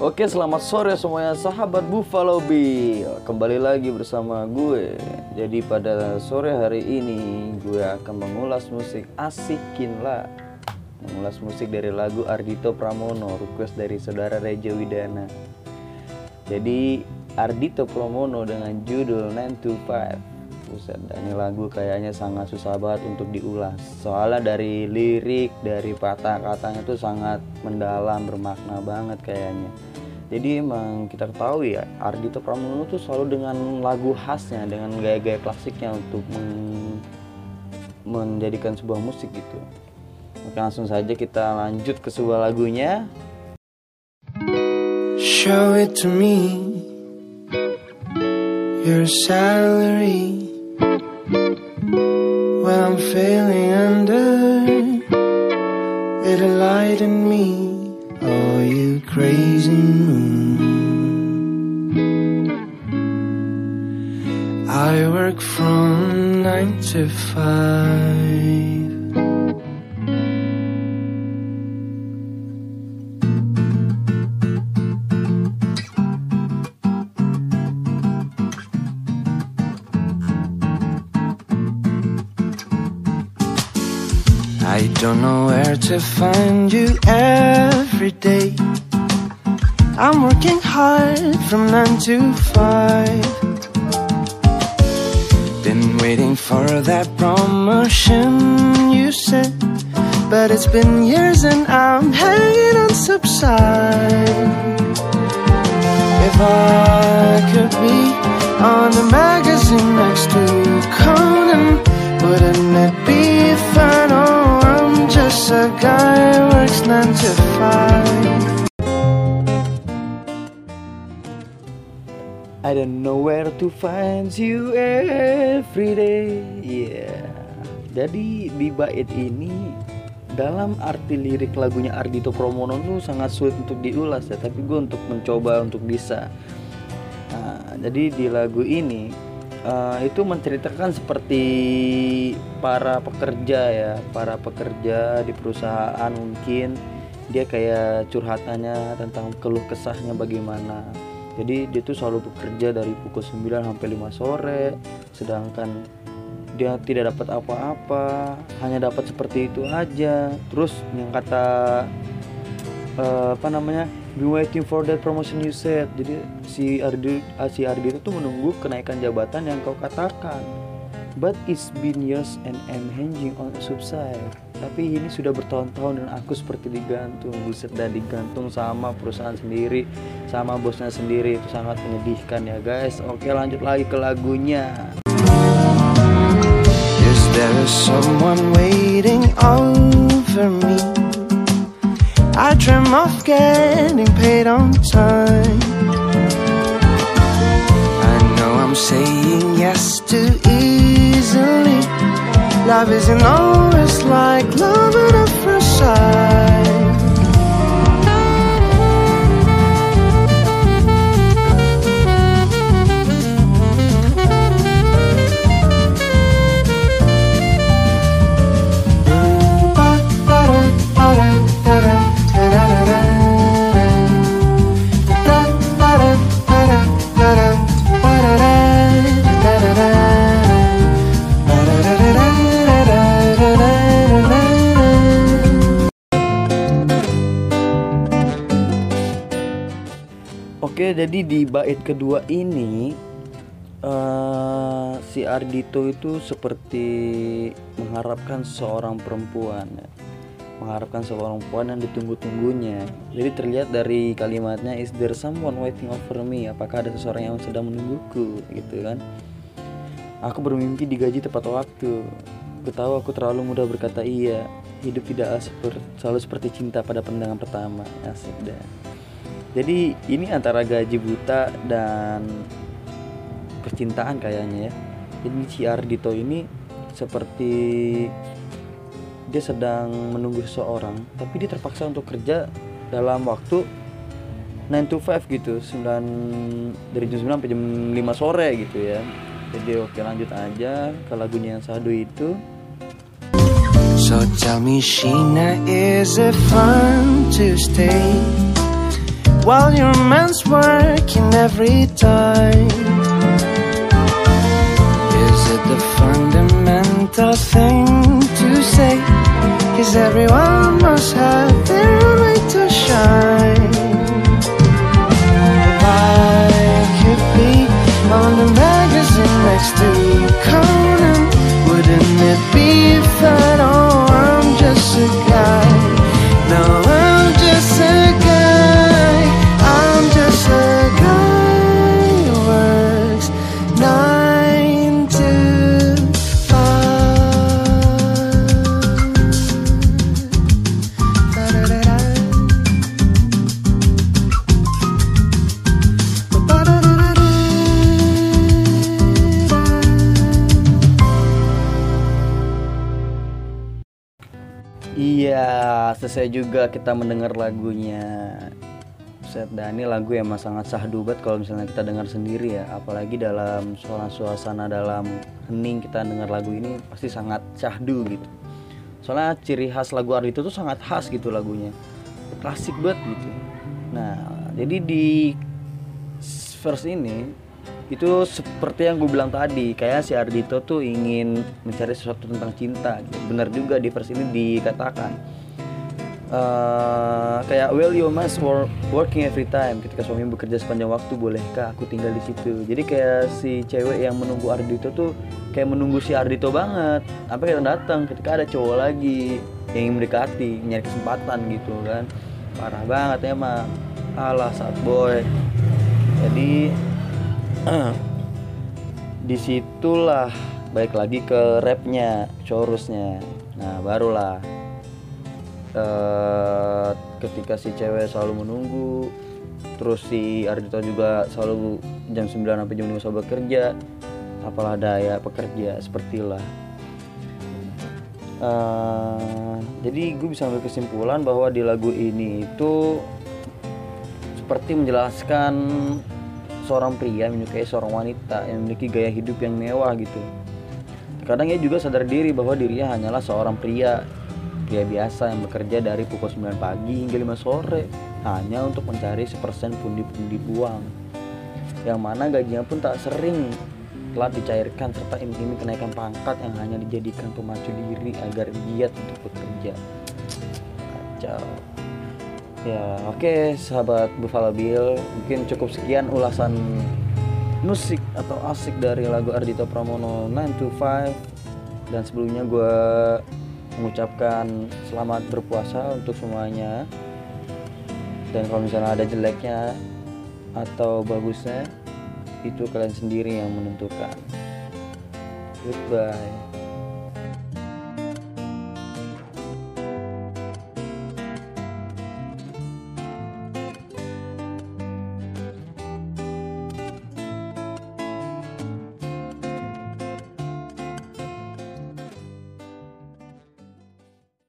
Oke, selamat sore semuanya sahabat Buffalo Bill. Kembali lagi bersama gue. Jadi pada sore hari ini gue akan mengulas musik asikin lah. Mengulas musik dari lagu Ardito Pramono, request dari saudara Reja Widana. Jadi Ardito Pramono dengan judul 925. Buset, dan ini lagu kayaknya sangat susah banget untuk diulas. Soalnya dari lirik, dari patah katanya tuh sangat mendalam, bermakna banget kayaknya. Jadi emang kita ketahui ya, Ardito Pramono tuh selalu dengan lagu khasnya, dengan gaya-gaya klasiknya untuk men- menjadikan sebuah musik gitu. Oke langsung saja kita lanjut ke sebuah lagunya. Show it to me. Your salary. When I'm feeling under. it light in me. Oh, you crazy moon. I work from nine to five. I don't know where to find you every day. I'm working hard from nine to five. Been waiting for that promotion you said, but it's been years and I'm hanging on subside. If I could be on the magazine next to Conan, wouldn't it be fun? I don't know where to find you every day. Yeah. Jadi di bait ini dalam arti lirik lagunya Ardito Pramono itu sangat sulit untuk diulas ya, tapi gue untuk mencoba untuk bisa. Nah, jadi di lagu ini eh, itu menceritakan seperti para pekerja ya, para pekerja di perusahaan mungkin dia kayak curhatannya tentang keluh kesahnya bagaimana jadi dia tuh selalu bekerja dari pukul 9 sampai 5 sore sedangkan dia tidak dapat apa-apa hanya dapat seperti itu aja. Terus yang kata eh, apa namanya been waiting for that promotion you said. Jadi si Ardi ah, si Ardi itu tuh menunggu kenaikan jabatan yang kau katakan. But it's been years and I'm hanging on subside tapi ini sudah bertahun-tahun dan aku seperti digantung buset dan digantung sama perusahaan sendiri sama bosnya sendiri itu sangat menyedihkan ya guys oke lanjut lagi ke lagunya Is there someone waiting over me? I dream of getting paid on time. I know I'm saying yes too easily. Love isn't always Jadi di bait kedua ini eh, si Ardito itu seperti mengharapkan seorang perempuan, ya. mengharapkan seorang perempuan yang ditunggu-tunggunya. Jadi terlihat dari kalimatnya is there someone waiting over me? Apakah ada seseorang yang sedang menungguku, gitu kan? Aku bermimpi digaji tepat waktu. Ku tahu aku terlalu mudah berkata iya. Hidup tidak seper- selalu seperti cinta pada pandangan pertama. Asik dah. Jadi ini antara gaji buta dan percintaan kayaknya ya. Jadi si Ardito ini seperti dia sedang menunggu seseorang, tapi dia terpaksa untuk kerja dalam waktu 9 to 5 gitu, 9 dari jam 9 sampai jam 5 sore gitu ya. Jadi oke lanjut aja ke lagunya yang sadu itu. So tell me, Sheena, is it fun to stay while your man's working every time. Is it the fundamental thing to say? Cause everyone must have their way to shine. If I could be on the magazine next to Conan, wouldn't it be fun? Oh, Selesai juga kita mendengar lagunya. Set ini lagu emang sangat sahdu banget kalau misalnya kita dengar sendiri ya, apalagi dalam suasana suasana dalam hening kita dengar lagu ini pasti sangat syahdu gitu. Soalnya ciri khas lagu Ardito tuh sangat khas gitu lagunya, klasik banget gitu. Nah, jadi di verse ini itu seperti yang gue bilang tadi kayak si Ardito tuh ingin mencari sesuatu tentang cinta gitu. benar juga di verse ini dikatakan eh, kayak well you must work, working every time. Ketika suami bekerja sepanjang waktu bolehkah aku tinggal di situ? Jadi kayak si cewek yang menunggu Ardito tuh kayak menunggu si Ardito banget. Sampai kita datang ketika ada cowok lagi yang ingin mendekati nyari kesempatan gitu kan. Parah banget emang. Alah saat boy. Jadi di situlah baik lagi ke rapnya chorusnya. Nah barulah eh, ketika si cewek selalu menunggu terus si Ardito juga selalu jam 9 sampai jam 5 selalu bekerja apalah daya pekerja sepertilah Eh, jadi gue bisa ambil kesimpulan bahwa di lagu ini itu seperti menjelaskan seorang pria menyukai seorang wanita yang memiliki gaya hidup yang mewah gitu. Kadang ia juga sadar diri bahwa dirinya hanyalah seorang pria pria biasa yang bekerja dari pukul 9 pagi hingga 5 sore hanya untuk mencari sepersen pundi-pundi uang yang mana gajinya pun tak sering telah dicairkan serta iming-iming kenaikan pangkat yang hanya dijadikan pemacu diri agar giat untuk bekerja. Kacau. Ya, oke sahabat Buffalo Bill, mungkin cukup sekian ulasan musik atau asik dari lagu Ardito Pramono 9 to 5 dan sebelumnya gue mengucapkan selamat berpuasa untuk semuanya. Dan kalau misalnya ada jeleknya atau bagusnya itu kalian sendiri yang menentukan. Goodbye